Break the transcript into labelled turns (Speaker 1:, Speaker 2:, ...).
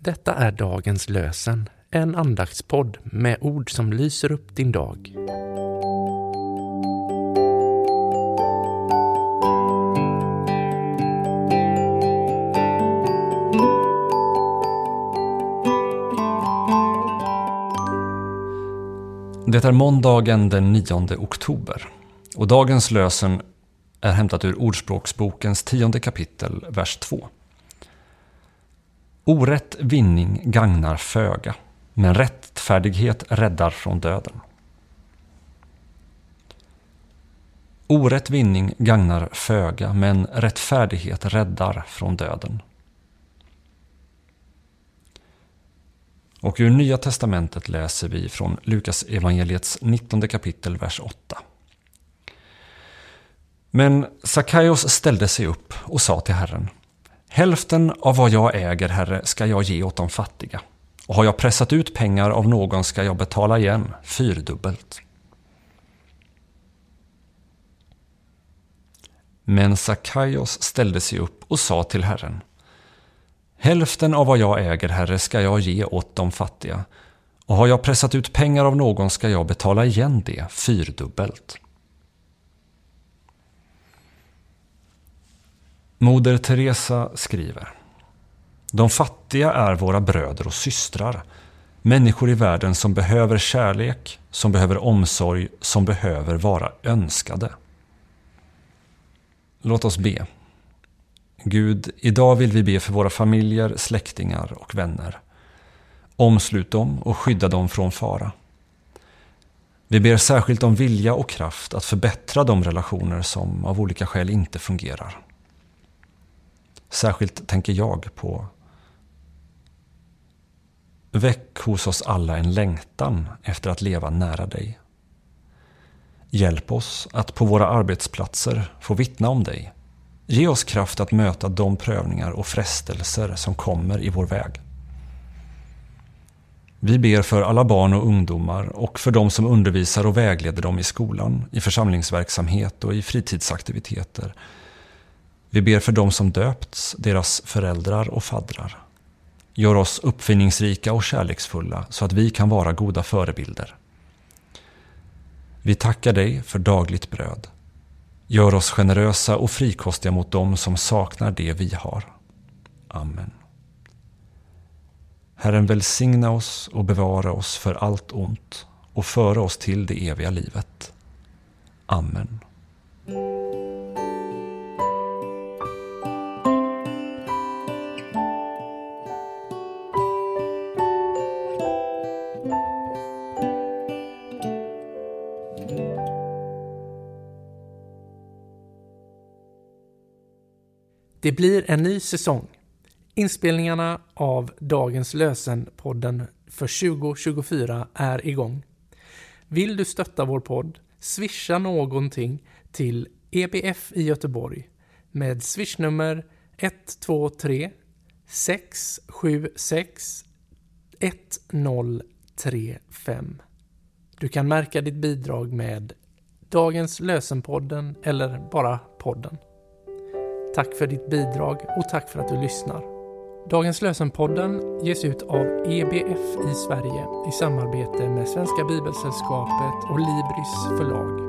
Speaker 1: Detta är dagens lösen, en andaktspodd med ord som lyser upp din dag.
Speaker 2: Det är måndagen den 9 oktober och dagens lösen är hämtat ur Ordspråksbokens tionde kapitel, vers 2. Orätt vinning gagnar föga, men rättfärdighet räddar från döden. Orätt vinning gagnar föga, men rättfärdighet räddar från döden. Och ur Nya Testamentet läser vi från Lukas evangeliets 19 kapitel, vers 8. Men Sackaios ställde sig upp och sa till Herren Hälften av vad jag äger, Herre, ska jag ge åt de fattiga. Och har jag pressat ut pengar av någon ska jag betala igen fyrdubbelt. Men Sackaios ställde sig upp och sa till Herren Hälften av vad jag äger, Herre, ska jag ge åt de fattiga. Och har jag pressat ut pengar av någon ska jag betala igen det fyrdubbelt. Moder Teresa skriver De fattiga är våra bröder och systrar. Människor i världen som behöver kärlek, som behöver omsorg, som behöver vara önskade. Låt oss be. Gud, idag vill vi be för våra familjer, släktingar och vänner. Omslut dem och skydda dem från fara. Vi ber särskilt om vilja och kraft att förbättra de relationer som av olika skäl inte fungerar. Särskilt tänker jag på Väck hos oss alla en längtan efter att leva nära dig. Hjälp oss att på våra arbetsplatser få vittna om dig. Ge oss kraft att möta de prövningar och frestelser som kommer i vår väg. Vi ber för alla barn och ungdomar och för de som undervisar och vägleder dem i skolan, i församlingsverksamhet och i fritidsaktiviteter vi ber för dem som döpts, deras föräldrar och faddrar. Gör oss uppfinningsrika och kärleksfulla så att vi kan vara goda förebilder. Vi tackar dig för dagligt bröd. Gör oss generösa och frikostiga mot dem som saknar det vi har. Amen. Herren välsigna oss och bevara oss för allt ont och föra oss till det eviga livet. Amen.
Speaker 1: Det blir en ny säsong. Inspelningarna av dagens lösen-podden för 2024 är igång. Vill du stötta vår podd? Swisha någonting till EBF i Göteborg med swishnummer 123 676 1035. Du kan märka ditt bidrag med Dagens lösenpodden eller bara podden. Tack för ditt bidrag och tack för att du lyssnar. Dagens lösenpodden ges ut av EBF i Sverige i samarbete med Svenska Bibelsällskapet och Libris förlag.